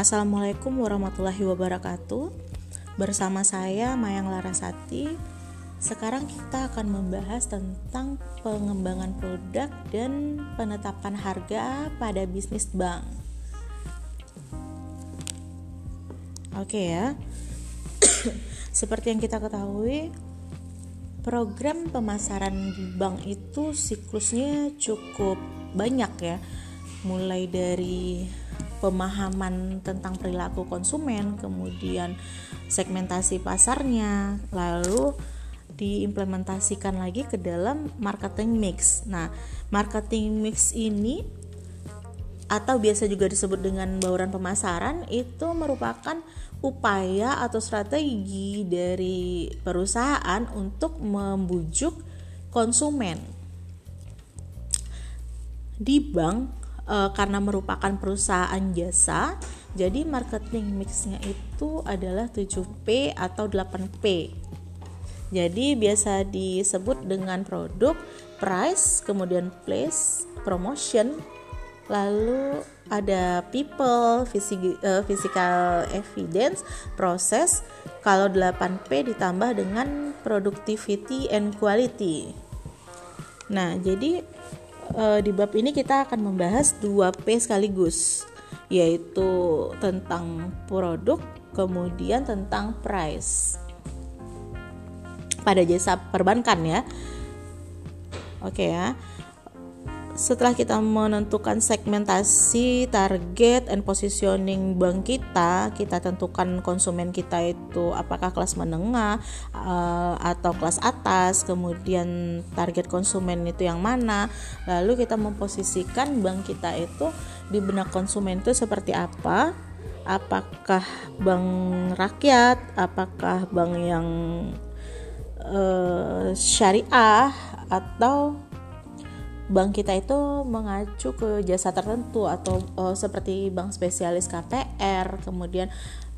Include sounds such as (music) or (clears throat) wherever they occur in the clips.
Assalamualaikum warahmatullahi wabarakatuh. Bersama saya Mayang Larasati. Sekarang kita akan membahas tentang pengembangan produk dan penetapan harga pada bisnis bank. Oke ya. (coughs) Seperti yang kita ketahui, program pemasaran di bank itu siklusnya cukup banyak ya. Mulai dari pemahaman tentang perilaku konsumen, kemudian segmentasi pasarnya, lalu diimplementasikan lagi ke dalam marketing mix. Nah, marketing mix ini atau biasa juga disebut dengan bauran pemasaran itu merupakan upaya atau strategi dari perusahaan untuk membujuk konsumen. Di bank e, karena merupakan perusahaan jasa, jadi marketing mixnya itu adalah 7P atau 8P. Jadi biasa disebut dengan produk, price, kemudian place, promotion, lalu ada people, eh, physical evidence, proses. Kalau 8P ditambah dengan productivity and quality. Nah, jadi uh, di bab ini kita akan membahas 2P sekaligus, yaitu tentang produk, kemudian tentang price. Pada jasa perbankan ya. Oke ya setelah kita menentukan segmentasi, target, and positioning bank kita, kita tentukan konsumen kita itu apakah kelas menengah uh, atau kelas atas, kemudian target konsumen itu yang mana, lalu kita memposisikan bank kita itu di benak konsumen itu seperti apa, apakah bank rakyat, apakah bank yang uh, syariah atau bank kita itu mengacu ke jasa tertentu atau uh, seperti bank spesialis KPR, kemudian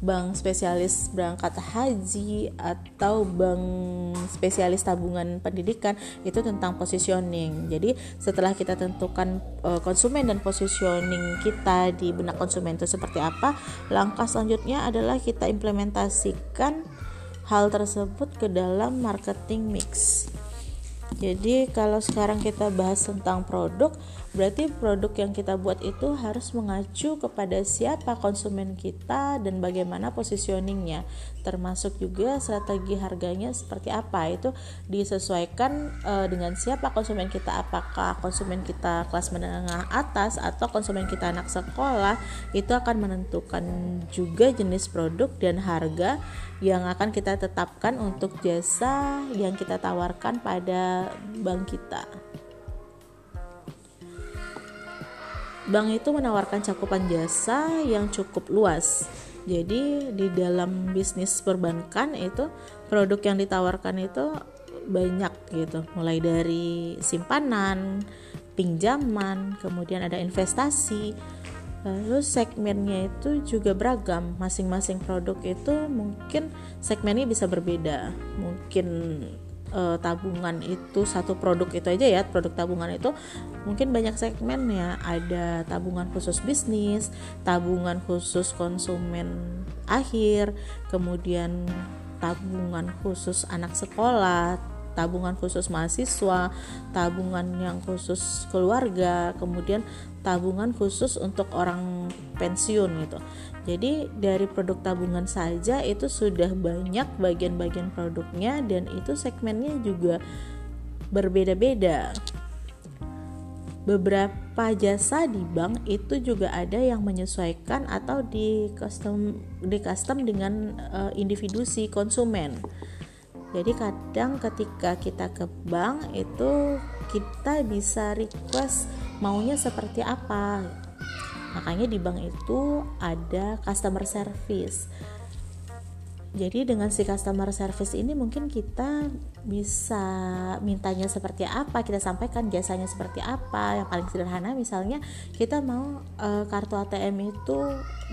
bank spesialis berangkat haji atau bank spesialis tabungan pendidikan itu tentang positioning. Jadi setelah kita tentukan uh, konsumen dan positioning kita di benak konsumen itu seperti apa, langkah selanjutnya adalah kita implementasikan hal tersebut ke dalam marketing mix. Jadi kalau sekarang kita bahas tentang produk, berarti produk yang kita buat itu harus mengacu kepada siapa konsumen kita dan bagaimana positioningnya, termasuk juga strategi harganya seperti apa. Itu disesuaikan uh, dengan siapa konsumen kita, apakah konsumen kita kelas menengah atas atau konsumen kita anak sekolah, itu akan menentukan juga jenis produk dan harga yang akan kita tetapkan untuk jasa yang kita tawarkan pada bank kita. Bank itu menawarkan cakupan jasa yang cukup luas. Jadi di dalam bisnis perbankan itu produk yang ditawarkan itu banyak gitu, mulai dari simpanan, pinjaman, kemudian ada investasi, Lalu segmennya itu juga beragam. Masing-masing produk itu mungkin segmennya bisa berbeda. Mungkin e, tabungan itu satu produk itu aja ya, produk tabungan itu mungkin banyak segmen ya. Ada tabungan khusus bisnis, tabungan khusus konsumen akhir, kemudian tabungan khusus anak sekolah, tabungan khusus mahasiswa, tabungan yang khusus keluarga, kemudian tabungan khusus untuk orang pensiun gitu. Jadi dari produk tabungan saja itu sudah banyak bagian-bagian produknya dan itu segmennya juga berbeda-beda. Beberapa jasa di bank itu juga ada yang menyesuaikan atau di custom di custom dengan uh, individu si konsumen. Jadi kadang ketika kita ke bank itu kita bisa request maunya seperti apa. Makanya di bank itu ada customer service. Jadi dengan si customer service ini mungkin kita bisa mintanya seperti apa kita sampaikan jasanya seperti apa. Yang paling sederhana misalnya kita mau e, kartu ATM itu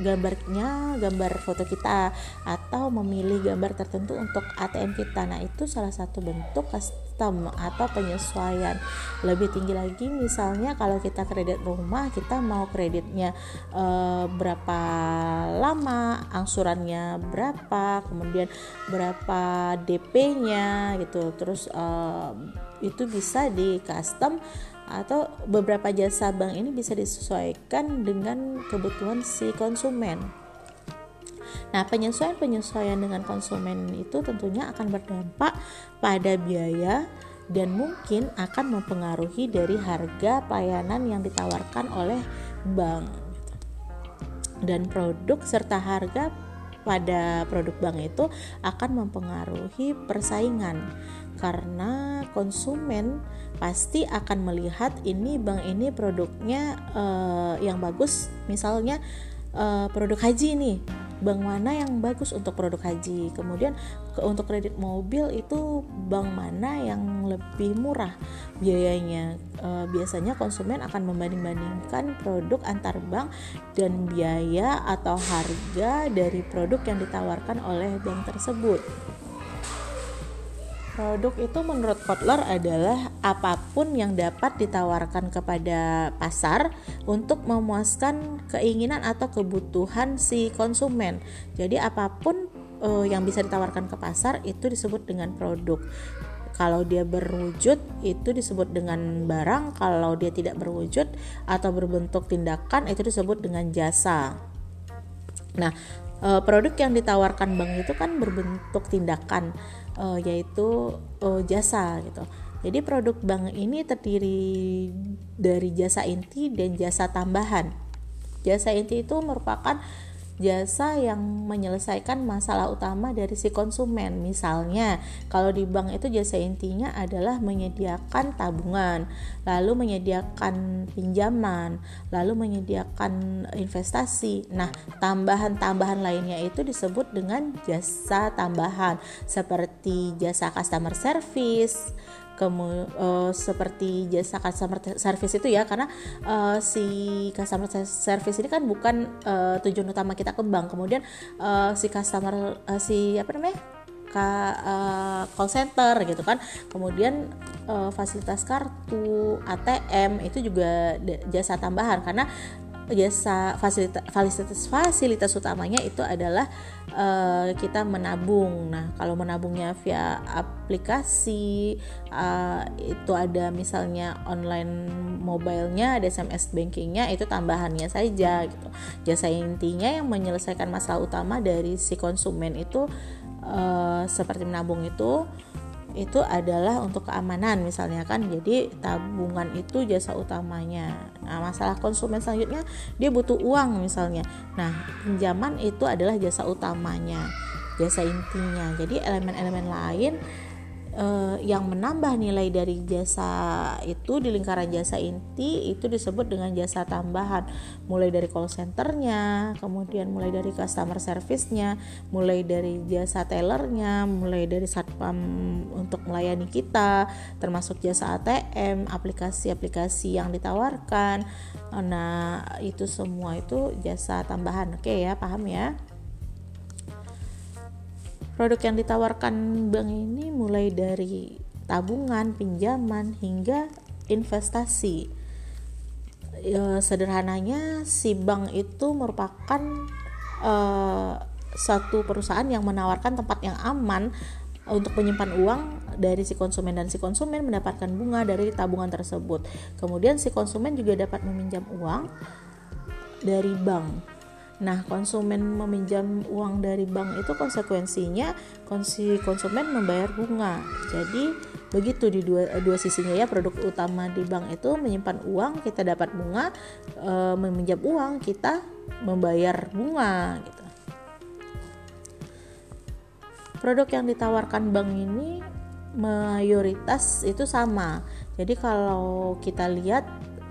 gambarnya gambar foto kita atau memilih gambar tertentu untuk ATM kita. Nah itu salah satu bentuk custom atau penyesuaian lebih tinggi lagi. Misalnya kalau kita kredit rumah kita mau kreditnya e, berapa lama angsurannya berapa kemudian berapa DP-nya gitu. Terus e, itu bisa di custom atau beberapa jasa bank ini bisa disesuaikan dengan kebutuhan si konsumen Nah, penyesuaian-penyesuaian dengan konsumen itu tentunya akan berdampak pada biaya dan mungkin akan mempengaruhi dari harga pelayanan yang ditawarkan oleh bank. Dan produk serta harga pada produk bank itu akan mempengaruhi persaingan karena konsumen pasti akan melihat ini bank ini produknya uh, yang bagus misalnya uh, produk haji nih bank mana yang bagus untuk produk haji. Kemudian ke, untuk kredit mobil itu bank mana yang lebih murah biayanya. E, biasanya konsumen akan membanding-bandingkan produk antar bank dan biaya atau harga dari produk yang ditawarkan oleh bank tersebut Produk itu menurut Kotler adalah apa pun yang dapat ditawarkan kepada pasar untuk memuaskan keinginan atau kebutuhan si konsumen. Jadi apa pun uh, yang bisa ditawarkan ke pasar itu disebut dengan produk. Kalau dia berwujud itu disebut dengan barang, kalau dia tidak berwujud atau berbentuk tindakan itu disebut dengan jasa. Nah, uh, produk yang ditawarkan bank itu kan berbentuk tindakan uh, yaitu uh, jasa gitu. Jadi produk bank ini terdiri dari jasa inti dan jasa tambahan. Jasa inti itu merupakan jasa yang menyelesaikan masalah utama dari si konsumen. Misalnya, kalau di bank itu jasa intinya adalah menyediakan tabungan, lalu menyediakan pinjaman, lalu menyediakan investasi. Nah, tambahan-tambahan lainnya itu disebut dengan jasa tambahan seperti jasa customer service, kemu uh, seperti jasa customer service itu ya karena uh, si customer service ini kan bukan uh, tujuan utama kita ke bank kemudian uh, si customer uh, si apa namanya ka, uh, call center gitu kan. Kemudian uh, fasilitas kartu ATM itu juga jasa tambahan. Karena jasa fasilitas fasilitas fasilitas utamanya itu adalah uh, kita menabung. Nah, kalau menabungnya via aplikasi uh, itu ada misalnya online mobilenya, ada SMS bankingnya itu tambahannya saja gitu. Jasa intinya yang menyelesaikan masalah utama dari si konsumen itu uh, seperti menabung itu itu adalah untuk keamanan misalnya kan. Jadi tabungan itu jasa utamanya. Nah masalah konsumen selanjutnya dia butuh uang misalnya. Nah pinjaman itu adalah jasa utamanya jasa intinya. Jadi elemen-elemen lain eh, yang menambah nilai dari jasa itu di lingkaran jasa inti itu disebut dengan jasa tambahan. Mulai dari call centernya kemudian mulai dari customer service-nya mulai dari jasa tellernya mulai dari satpam untuk melayani kita termasuk jasa ATM aplikasi-aplikasi yang ditawarkan. Nah itu semua itu jasa tambahan. Oke ya paham ya Produk yang ditawarkan bank ini mulai dari tabungan, pinjaman hingga investasi. E, sederhananya si bank itu merupakan e, satu perusahaan yang menawarkan tempat yang aman untuk menyimpan uang dari si konsumen dan si konsumen mendapatkan bunga dari tabungan tersebut. Kemudian si konsumen juga dapat meminjam uang dari bank Nah, konsumen meminjam uang dari bank itu konsekuensinya konsi konsumen membayar bunga. Jadi begitu di dua dua sisinya ya produk utama di bank itu menyimpan uang kita dapat bunga, e, meminjam uang kita membayar bunga gitu. Produk yang ditawarkan bank ini mayoritas itu sama. Jadi kalau kita lihat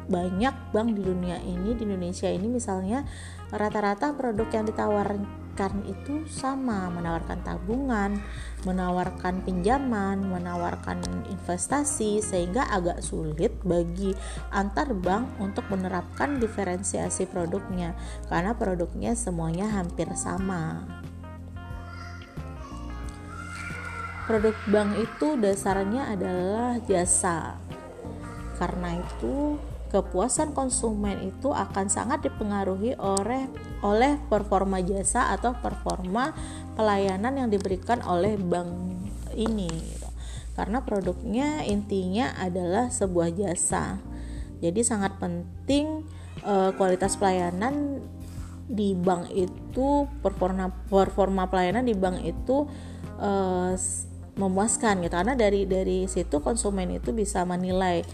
banyak bank di dunia ini di Indonesia ini misalnya rata-rata produk yang ditawarkan itu sama, menawarkan tabungan, menawarkan pinjaman, menawarkan investasi sehingga agak sulit bagi antar bank untuk menerapkan diferensiasi produknya karena produknya semuanya hampir sama. Produk bank itu dasarnya adalah jasa. Karena itu, kepuasan konsumen itu akan sangat dipengaruhi oleh oleh performa jasa atau performa pelayanan yang diberikan oleh bank ini. Gitu. Karena produknya intinya adalah sebuah jasa. Jadi sangat penting eh, kualitas pelayanan di bank itu performa performa pelayanan di bank itu uh, memuaskan gitu karena dari dari situ konsumen itu bisa menilai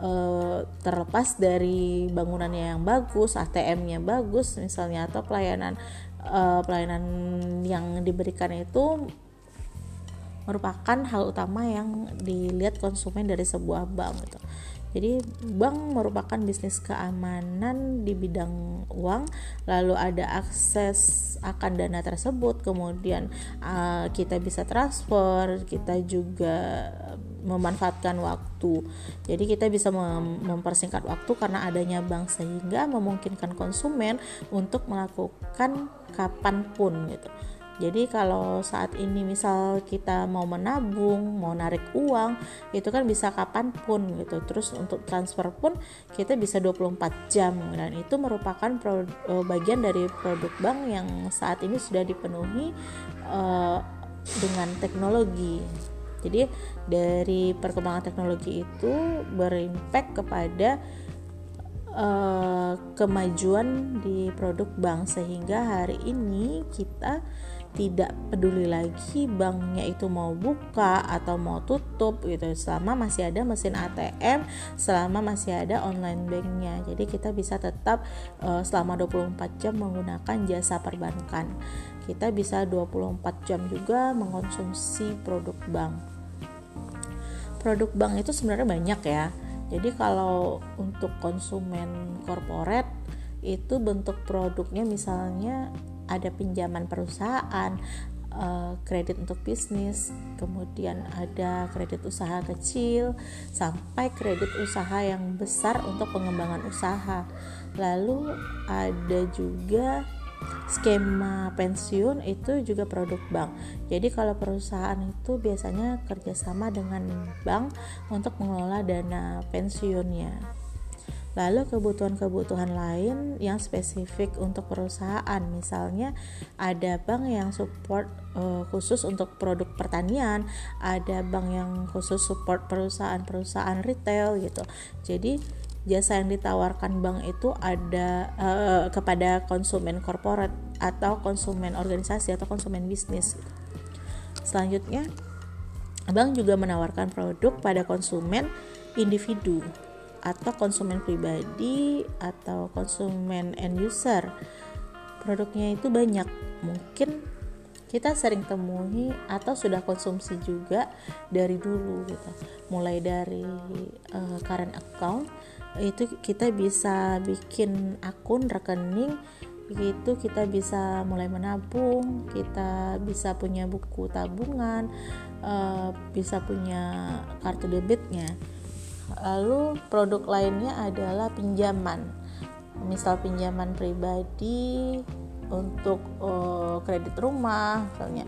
uh, terlepas dari bangunannya yang bagus, ATM-nya bagus misalnya atau pelayanan uh, pelayanan yang diberikan itu merupakan hal utama yang dilihat konsumen dari sebuah bank gitu. Jadi bank merupakan bisnis keamanan di bidang uang, lalu ada akses akan dana tersebut, kemudian uh, kita bisa transfer, kita juga memanfaatkan waktu. Jadi kita bisa mem mempersingkat waktu karena adanya bank sehingga memungkinkan konsumen untuk melakukan kapan pun gitu. Jadi kalau saat ini misal kita mau menabung, mau narik uang, itu kan bisa kapan pun gitu. Terus untuk transfer pun kita bisa 24 jam dan itu merupakan uh, bagian dari produk bank yang saat ini sudah dipenuhi uh, dengan teknologi. Jadi dari perkembangan teknologi itu berimpact kepada uh, kemajuan di produk bank. Sehingga hari ini kita tidak peduli lagi banknya itu mau buka atau mau tutup gitu. Selama masih ada mesin ATM selama masih ada online banknya. Jadi kita bisa tetap uh, selama 24 jam menggunakan jasa perbankan. Kita bisa 24 jam juga mengonsumsi produk bank produk bank itu sebenarnya banyak ya jadi kalau untuk konsumen korporat itu bentuk produknya misalnya ada pinjaman perusahaan, uh, kredit untuk bisnis, kemudian ada kredit usaha kecil, sampai kredit usaha yang besar untuk pengembangan usaha. Lalu ada juga skema pensiun itu juga produk bank. Jadi kalau perusahaan itu biasanya kerjasama dengan bank untuk mengelola dana pensiunnya. Lalu kebutuhan-kebutuhan lain yang spesifik untuk perusahaan, misalnya ada bank yang support uh, khusus untuk produk pertanian, ada bank yang khusus support perusahaan-perusahaan retail gitu. Jadi jasa yang ditawarkan bank itu ada uh, kepada konsumen korporat atau konsumen organisasi atau konsumen bisnis. Selanjutnya, bank juga menawarkan produk pada konsumen individu atau konsumen pribadi atau konsumen end user produknya itu banyak mungkin kita sering temui atau sudah konsumsi juga dari dulu gitu mulai dari uh, current account itu kita bisa bikin akun rekening begitu kita bisa mulai menabung kita bisa punya buku tabungan uh, bisa punya kartu debitnya Lalu produk lainnya adalah pinjaman. Misal pinjaman pribadi untuk uh, kredit rumah misalnya.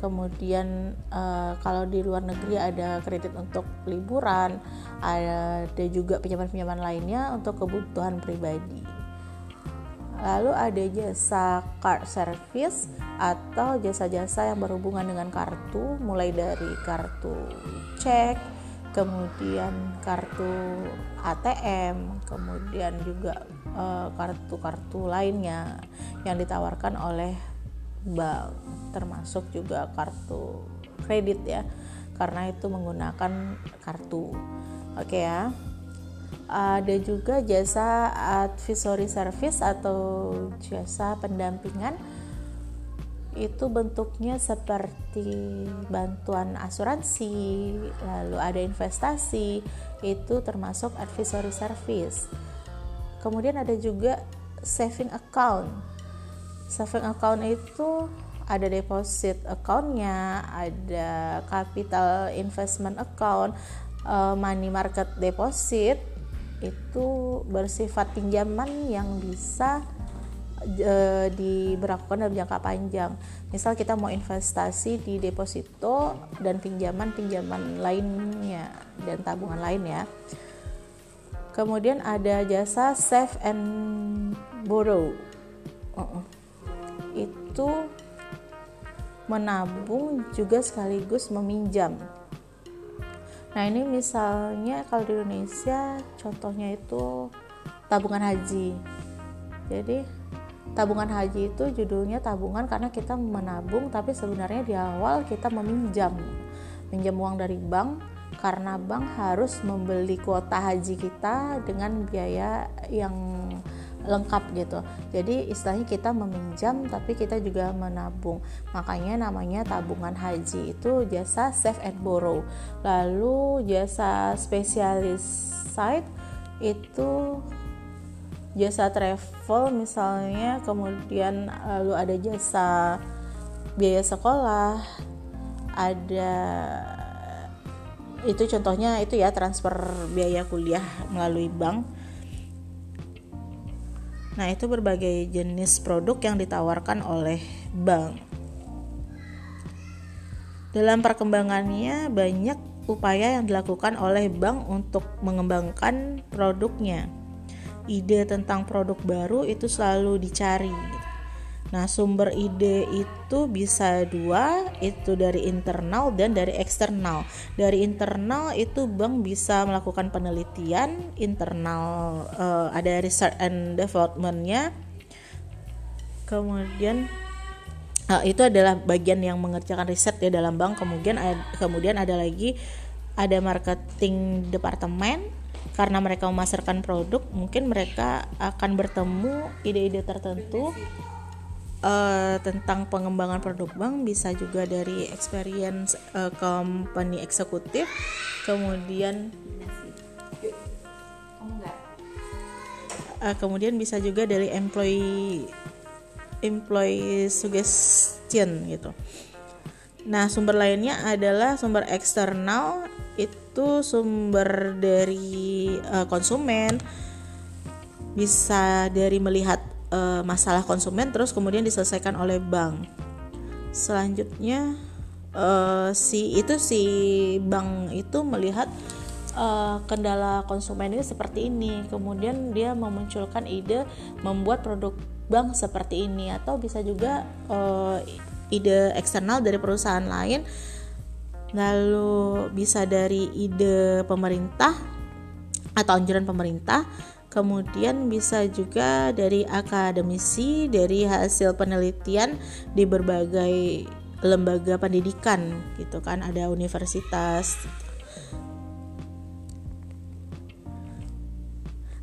Kemudian uh, kalau di luar negeri ada kredit untuk liburan, ada juga pinjaman-pinjaman lainnya untuk kebutuhan pribadi. Lalu ada jasa card service atau jasa-jasa yang berhubungan dengan kartu, mulai dari kartu cek, kemudian kartu ATM, kemudian juga kartu-kartu uh, lainnya yang ditawarkan oleh bank, termasuk juga kartu kredit ya, karena itu menggunakan kartu. Oke ya. Ada juga jasa advisory service atau jasa pendampingan itu bentuknya seperti bantuan asuransi, lalu ada investasi, itu termasuk advisory service. Kemudian ada juga saving account. saving account itu ada deposit accountnya, ada capital investment account, uh, money market deposit itu bersifat pinjaman yang bisa uh, diberlakukan dalam jangka panjang. Misal kita mau investasi di deposito dan pinjaman-pinjaman lainnya dan tabungan lain ya. Kemudian ada jasa save and borrow. Uh -uh. Itu menabung juga sekaligus meminjam. Nah ini misalnya kalau di Indonesia contohnya itu tabungan haji. Jadi tabungan haji itu judulnya tabungan karena kita menabung tapi sebenarnya di awal kita meminjam. Minjam uang dari bank karena bank harus membeli kuota haji kita dengan biaya yang lengkap gitu. Jadi istilahnya kita meminjam tapi kita juga menabung. Makanya namanya tabungan haji itu jasa save and borrow. Lalu jasa spesialis site itu jasa travel misalnya kemudian lalu ada jasa biaya sekolah ada itu contohnya itu ya transfer biaya kuliah melalui bank Nah, itu berbagai jenis produk yang ditawarkan oleh bank. Dalam perkembangannya, banyak upaya yang dilakukan oleh bank untuk mengembangkan produknya. Ide tentang produk baru itu selalu dicari. Nah, sumber ide itu bisa dua, itu dari internal dan dari eksternal. Dari internal itu bank bisa melakukan penelitian internal, uh, ada research and developmentnya. Kemudian uh, itu adalah bagian yang mengerjakan riset ya dalam bank. Kemudian kemudian ada lagi ada marketing departemen karena mereka memasarkan produk, mungkin mereka akan bertemu ide-ide tertentu uh, tentang pengembangan produk bank bisa juga dari experience uh, company eksekutif kemudian uh, kemudian bisa juga dari employee employee suggestion gitu. Nah sumber lainnya adalah sumber eksternal itu sumber dari uh, konsumen. Bisa dari melihat uh, masalah konsumen terus kemudian diselesaikan oleh bank. Selanjutnya uh, si itu si bank itu melihat uh, kendala konsumen ini seperti ini, kemudian dia memunculkan ide membuat produk bank seperti ini atau bisa juga uh, ide eksternal dari perusahaan lain lalu bisa dari ide pemerintah atau anjuran pemerintah kemudian bisa juga dari akademisi dari hasil penelitian di berbagai lembaga pendidikan gitu kan ada universitas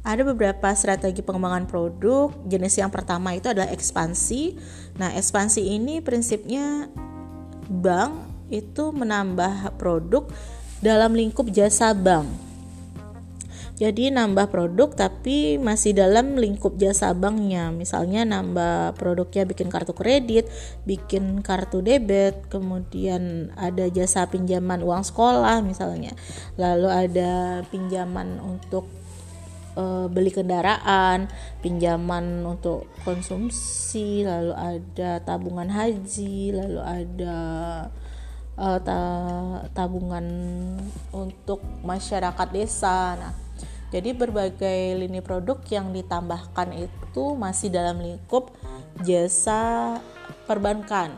ada beberapa strategi pengembangan produk. Jenis yang pertama itu adalah ekspansi. Nah, ekspansi ini prinsipnya bank itu menambah produk dalam lingkup jasa bank. Jadi nambah produk tapi masih dalam lingkup jasa banknya. Misalnya nambah produknya bikin kartu kredit, bikin kartu debit, kemudian ada jasa pinjaman uang sekolah misalnya. Lalu ada pinjaman untuk e, beli kendaraan, pinjaman untuk konsumsi, lalu ada tabungan haji, lalu ada uh, ta tabungan untuk masyarakat desa. Nah, jadi berbagai lini produk yang ditambahkan itu masih dalam lingkup jasa perbankan.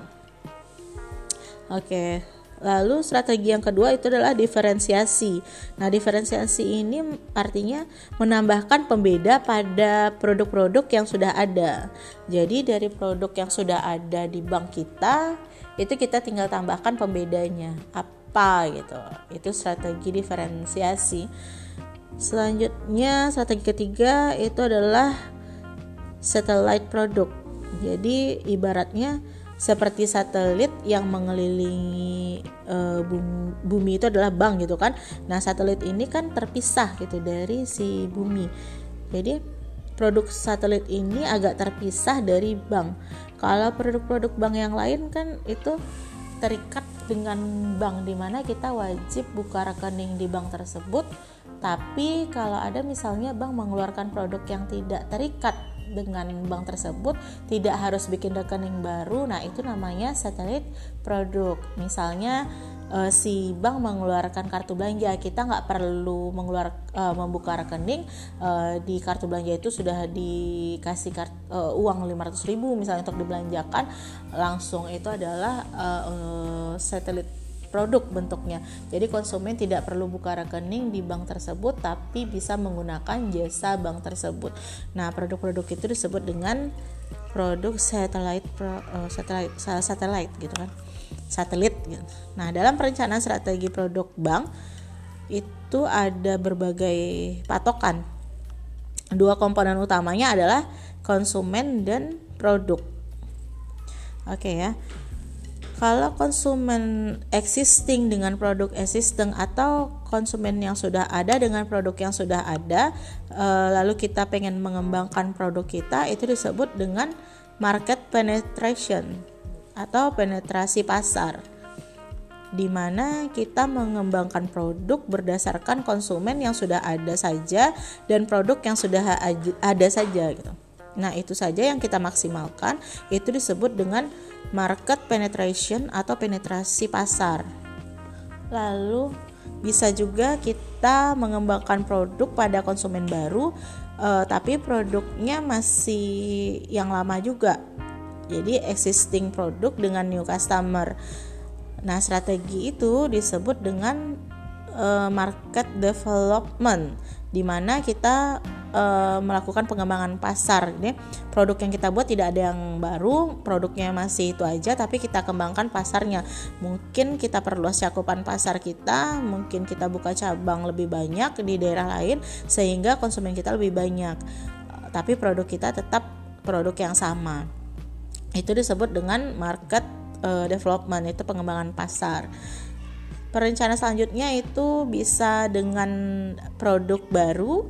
Oke, lalu strategi yang kedua itu adalah diferensiasi. Nah, diferensiasi ini artinya menambahkan pembeda pada produk-produk yang sudah ada. Jadi dari produk yang sudah ada di bank kita, itu kita tinggal tambahkan pembedanya apa gitu. Itu strategi diferensiasi. Selanjutnya strategi ketiga itu adalah satellite produk. Jadi ibaratnya seperti satelit yang mengelilingi uh, bumi, bumi itu adalah bank gitu kan. Nah, satelit ini kan terpisah gitu dari si bumi. Jadi produk satelit ini agak terpisah dari bank. Kalau produk-produk bank yang lain kan itu terikat dengan bank di mana kita wajib buka rekening di bank tersebut. Tapi kalau ada misalnya bank mengeluarkan produk yang tidak terikat dengan bank tersebut tidak harus bikin rekening baru nah itu namanya satelit produk. Misalnya uh, si bank mengeluarkan kartu belanja kita nggak perlu mengeluar uh, membuka rekening uh, di kartu belanja itu sudah dikasih kart, uh, uang 500 ribu misalnya untuk dibelanjakan langsung itu adalah satelit produk bentuknya. Jadi konsumen tidak perlu buka rekening di bank tersebut tapi bisa menggunakan jasa bank tersebut. Nah, produk-produk itu disebut dengan produk satellite pro, uh, satellite satellite gitu kan satelit. Gitu. Nah, dalam perencanaan strategi produk bank itu ada berbagai patokan. Dua komponen utamanya adalah konsumen dan produk. Oke ya. Kalau konsumen existing dengan produk existing atau konsumen yang sudah ada dengan produk yang sudah ada, eh, lalu kita pengen mengembangkan produk kita, itu disebut dengan market penetration atau penetrasi pasar di mana kita mengembangkan produk berdasarkan konsumen yang sudah ada saja dan produk yang sudah ada saja gitu. Nah, itu saja yang kita maksimalkan itu disebut dengan market penetration atau penetrasi pasar. Lalu bisa juga kita mengembangkan produk pada konsumen baru uh, tapi produknya masih yang lama juga jadi existing produk dengan new customer. Nah, strategi itu disebut dengan uh, market development di mana kita uh, melakukan pengembangan pasar ini produk yang kita buat tidak ada yang baru produknya masih itu aja tapi kita kembangkan pasarnya. Mungkin kita perluas cakupan pasar kita mungkin kita buka cabang lebih banyak di daerah lain sehingga konsumen kita lebih banyak. Tapi produk kita tetap produk yang sama. Itu disebut dengan market uh, development itu pengembangan pasar. Perencana selanjutnya itu bisa dengan produk baru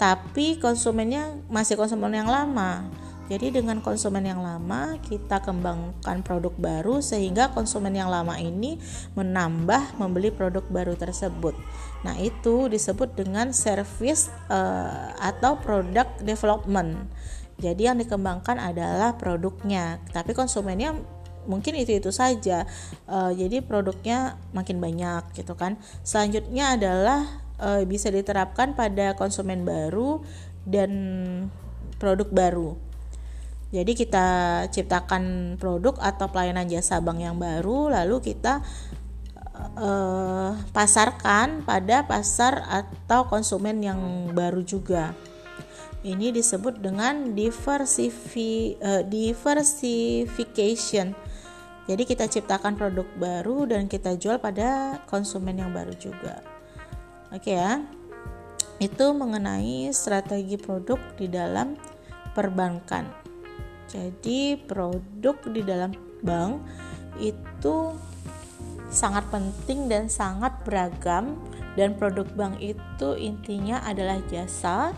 tapi konsumennya masih konsumen yang lama jadi dengan konsumen yang lama kita kembangkan produk baru sehingga konsumen yang lama ini menambah membeli produk baru tersebut. Nah, itu disebut dengan service uh, atau product development. Jadi yang dikembangkan adalah produknya, tapi konsumennya mungkin itu itu saja. Uh, jadi produknya makin banyak gitu kan. Selanjutnya adalah uh, bisa diterapkan pada konsumen baru dan produk baru. Jadi kita ciptakan produk atau pelayanan jasa bank yang baru, lalu kita uh, pasarkan pada pasar atau konsumen yang baru juga. Ini disebut dengan diversifi, uh, diversification. Jadi kita ciptakan produk baru dan kita jual pada konsumen yang baru juga. Oke ya. Itu mengenai strategi produk di dalam perbankan. Jadi produk di dalam bank itu sangat penting dan sangat beragam dan produk bank itu intinya adalah jasa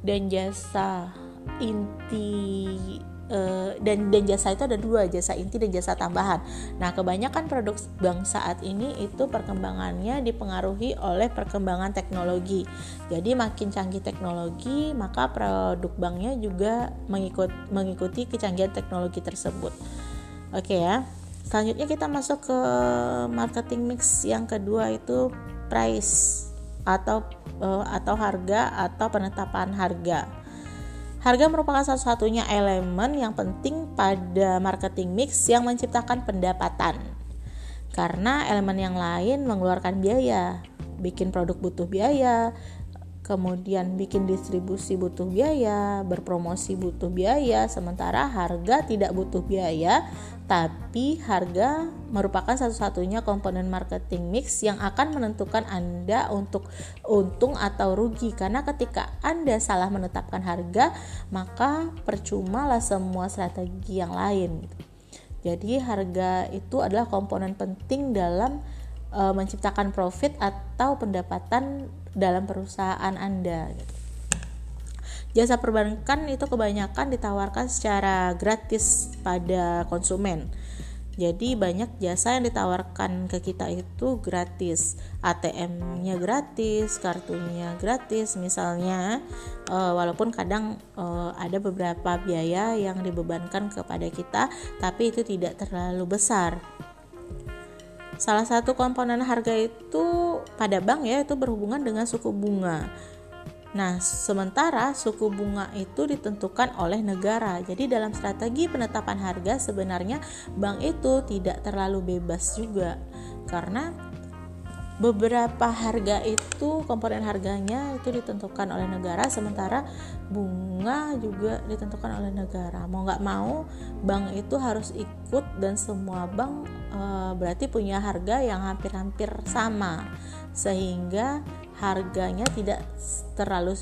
dan jasa inti uh, dan dan jasa itu ada dua jasa inti dan jasa tambahan. Nah kebanyakan produk bank saat ini itu perkembangannya dipengaruhi oleh perkembangan teknologi. Jadi makin canggih teknologi maka produk banknya juga mengikut mengikuti kecanggihan teknologi tersebut. Oke ya. Selanjutnya kita masuk ke marketing mix yang kedua itu price atau uh, atau harga atau penetapan harga. Harga merupakan satu-satunya elemen yang penting pada marketing mix yang menciptakan pendapatan. Karena elemen yang lain mengeluarkan biaya, bikin produk butuh biaya, kemudian bikin distribusi butuh biaya, berpromosi butuh biaya, sementara harga tidak butuh biaya, tapi harga merupakan satu-satunya komponen marketing mix yang akan menentukan Anda untuk untung atau rugi karena ketika Anda salah menetapkan harga, maka percumalah semua strategi yang lain Jadi harga itu adalah komponen penting dalam e, menciptakan profit atau pendapatan dalam perusahaan Anda gitu. Jasa perbankan itu kebanyakan ditawarkan secara gratis pada konsumen jadi banyak jasa yang ditawarkan ke kita itu gratis, ATM-nya gratis, kartunya gratis misalnya. Uh, walaupun kadang uh, ada beberapa biaya yang dibebankan kepada kita, tapi itu tidak terlalu besar. Salah satu komponen harga itu pada bank ya itu berhubungan dengan suku bunga. Nah, sementara suku bunga itu ditentukan oleh negara. Jadi dalam strategi penetapan harga sebenarnya bank itu tidak terlalu bebas juga. Karena beberapa harga itu komponen harganya itu ditentukan oleh negara sementara bunga juga ditentukan oleh negara mau nggak mau bank itu harus ikut dan semua bank e, berarti punya harga yang hampir-hampir sama sehingga harganya tidak terlalu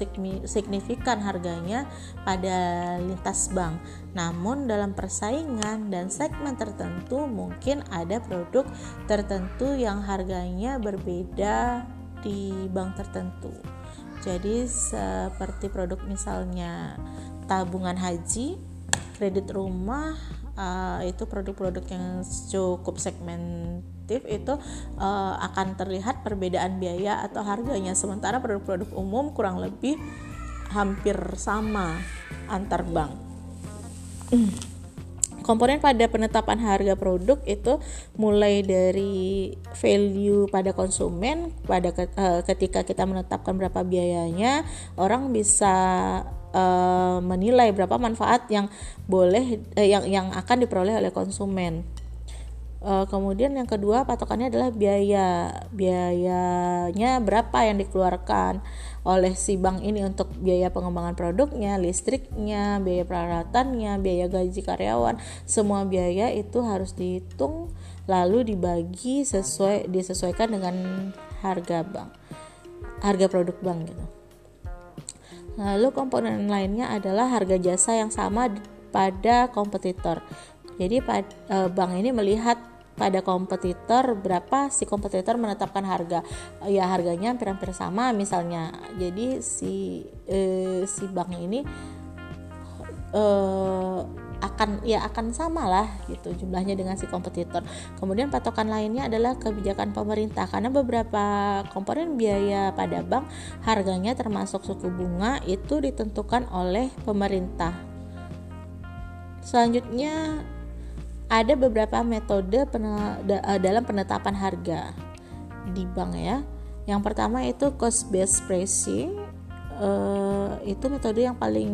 signifikan harganya pada lintas bank. Namun dalam persaingan dan segmen tertentu mungkin ada produk tertentu yang harganya berbeda di bank tertentu. Jadi seperti produk misalnya tabungan haji, kredit rumah, uh, itu produk-produk yang cukup segmen itu uh, akan terlihat perbedaan biaya atau harganya sementara produk-produk umum kurang lebih hampir sama antar bank. (clears throat) Komponen pada penetapan harga produk itu mulai dari value pada konsumen pada uh, ketika kita menetapkan berapa biayanya, orang bisa uh, menilai berapa manfaat yang boleh uh, yang yang akan diperoleh oleh konsumen. Uh, kemudian yang kedua patokannya adalah biaya. Biayanya berapa yang dikeluarkan oleh si bank ini untuk biaya pengembangan produknya, listriknya, biaya peralatannya, biaya gaji karyawan. Semua biaya itu harus dihitung lalu dibagi sesuai disesuaikan dengan harga bank. Harga produk bank gitu. Lalu komponen lainnya adalah harga jasa yang sama pada kompetitor. Jadi eh, bank ini melihat pada kompetitor berapa si kompetitor menetapkan harga ya harganya hampir-hampir sama misalnya jadi si eh, si bank ini eh, akan ya akan sama lah gitu jumlahnya dengan si kompetitor. Kemudian patokan lainnya adalah kebijakan pemerintah karena beberapa komponen biaya pada bank harganya termasuk suku bunga itu ditentukan oleh pemerintah. Selanjutnya ada beberapa metode eh, dalam penetapan harga di bank ya. Yang pertama itu cost based pricing. Uh, itu metode yang paling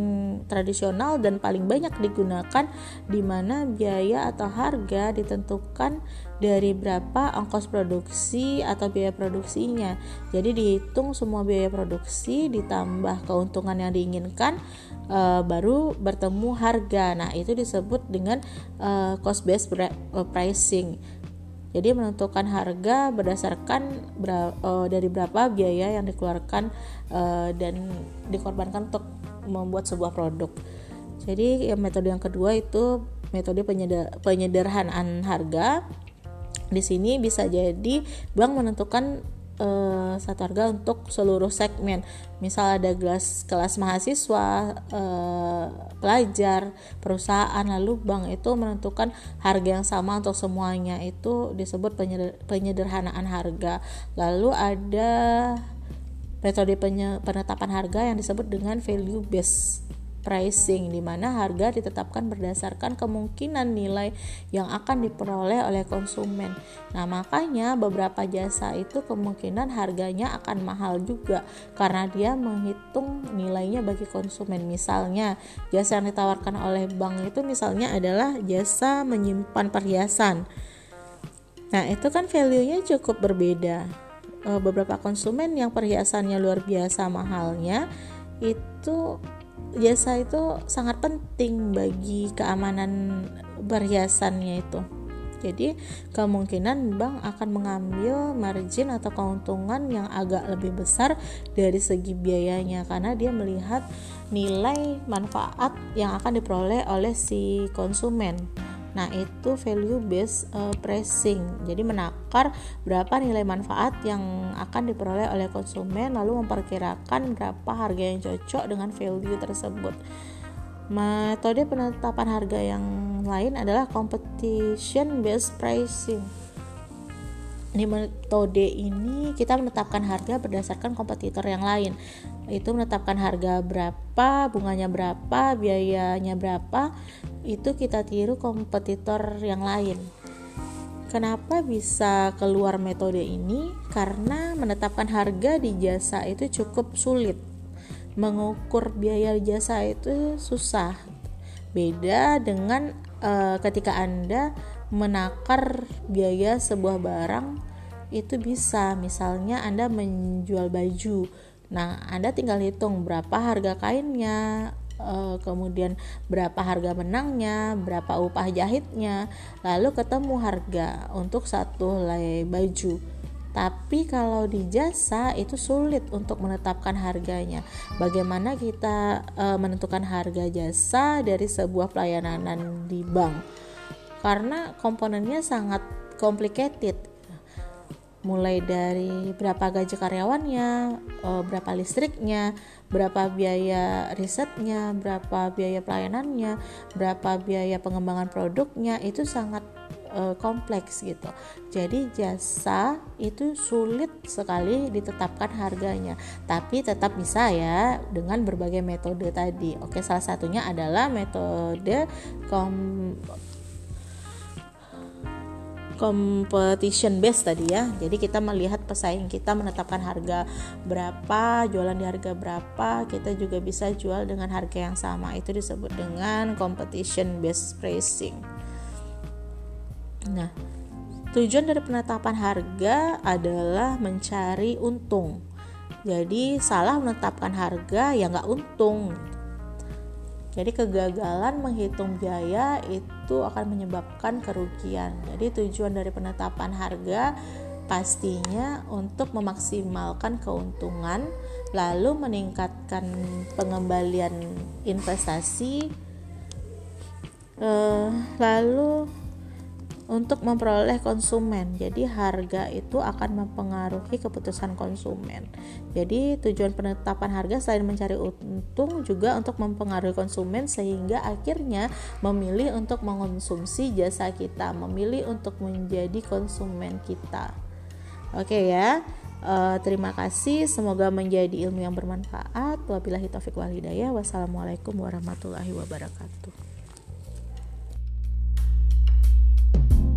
tradisional dan paling banyak digunakan di mana biaya atau harga ditentukan dari berapa ongkos produksi atau biaya produksinya. Jadi dihitung semua biaya produksi ditambah keuntungan yang diinginkan uh, baru bertemu harga. Nah, itu disebut dengan uh, cost based pricing. Jadi menentukan harga berdasarkan ber, uh, dari berapa biaya yang dikeluarkan uh, dan dikorbankan untuk membuat sebuah produk. Jadi metode yang kedua itu metode penyeder, penyederhanaan harga. Di sini bisa jadi bank menentukan uh, satu harga untuk seluruh segmen. Misal ada kelas kelas mahasiswa, uh, pelajar, perusahaan, lalu bank itu menentukan harga yang sama untuk semuanya. Itu disebut penyeder, penyederhanaan harga. Lalu ada metode penetapan harga yang disebut dengan value based pricing di mana harga ditetapkan berdasarkan kemungkinan nilai yang akan diperoleh oleh konsumen. Nah, makanya beberapa jasa itu kemungkinan harganya akan mahal juga karena dia menghitung nilainya bagi konsumen. Misalnya, jasa yang ditawarkan oleh bank itu misalnya adalah jasa menyimpan perhiasan. Nah, itu kan value-nya cukup berbeda. Eh, beberapa konsumen yang perhiasannya luar biasa mahalnya itu jasa itu sangat penting bagi keamanan perhiasannya itu. Jadi kemungkinan bank akan mengambil margin atau keuntungan yang agak lebih besar dari segi biayanya karena dia melihat nilai manfaat yang akan diperoleh oleh si konsumen. Nah, itu value based uh, pricing. Jadi menakar berapa nilai manfaat yang akan diperoleh oleh konsumen lalu memperkirakan berapa harga yang cocok dengan value tersebut. Metode penetapan harga yang lain adalah competition based pricing. Di metode ini kita menetapkan harga berdasarkan kompetitor yang lain. Itu menetapkan harga berapa, bunganya berapa, biayanya berapa, itu kita tiru kompetitor yang lain. Kenapa bisa keluar metode ini? Karena menetapkan harga di jasa itu cukup sulit mengukur biaya jasa itu susah beda dengan uh, ketika anda menakar biaya sebuah barang itu bisa misalnya anda menjual baju nah anda tinggal hitung berapa harga kainnya uh, kemudian berapa harga benangnya berapa upah jahitnya lalu ketemu harga untuk satu helai baju tapi kalau di jasa itu sulit untuk menetapkan harganya. Bagaimana kita e, menentukan harga jasa dari sebuah pelayanan di bank? Karena komponennya sangat complicated. Mulai dari berapa gaji karyawannya, e, berapa listriknya, berapa biaya risetnya, berapa biaya pelayanannya, berapa biaya pengembangan produknya, itu sangat uh, kompleks gitu. Jadi jasa itu sulit sekali ditetapkan harganya, tapi tetap bisa ya dengan berbagai metode tadi. Oke, salah satunya adalah metode kom competition base tadi ya. Jadi kita melihat pesaing kita menetapkan harga berapa, jualan di harga berapa, kita juga bisa jual dengan harga yang sama. Itu disebut dengan competition based pricing. Nah, tujuan dari penetapan harga adalah mencari untung. Jadi salah menetapkan harga ya nggak untung. Jadi kegagalan menghitung biaya itu akan menyebabkan kerugian. Jadi tujuan dari penetapan harga pastinya untuk memaksimalkan keuntungan, lalu meningkatkan pengembalian investasi, eh, lalu untuk memperoleh konsumen. Jadi harga itu akan mempengaruhi keputusan konsumen. Jadi tujuan penetapan harga selain mencari untung juga untuk mempengaruhi konsumen sehingga akhirnya memilih untuk mengonsumsi jasa kita, memilih untuk menjadi konsumen kita. Oke ya. Uh, terima kasih, semoga menjadi ilmu yang bermanfaat. Wabillahi taufiq wal hidayah. Wassalamualaikum warahmatullahi wabarakatuh. Thank you.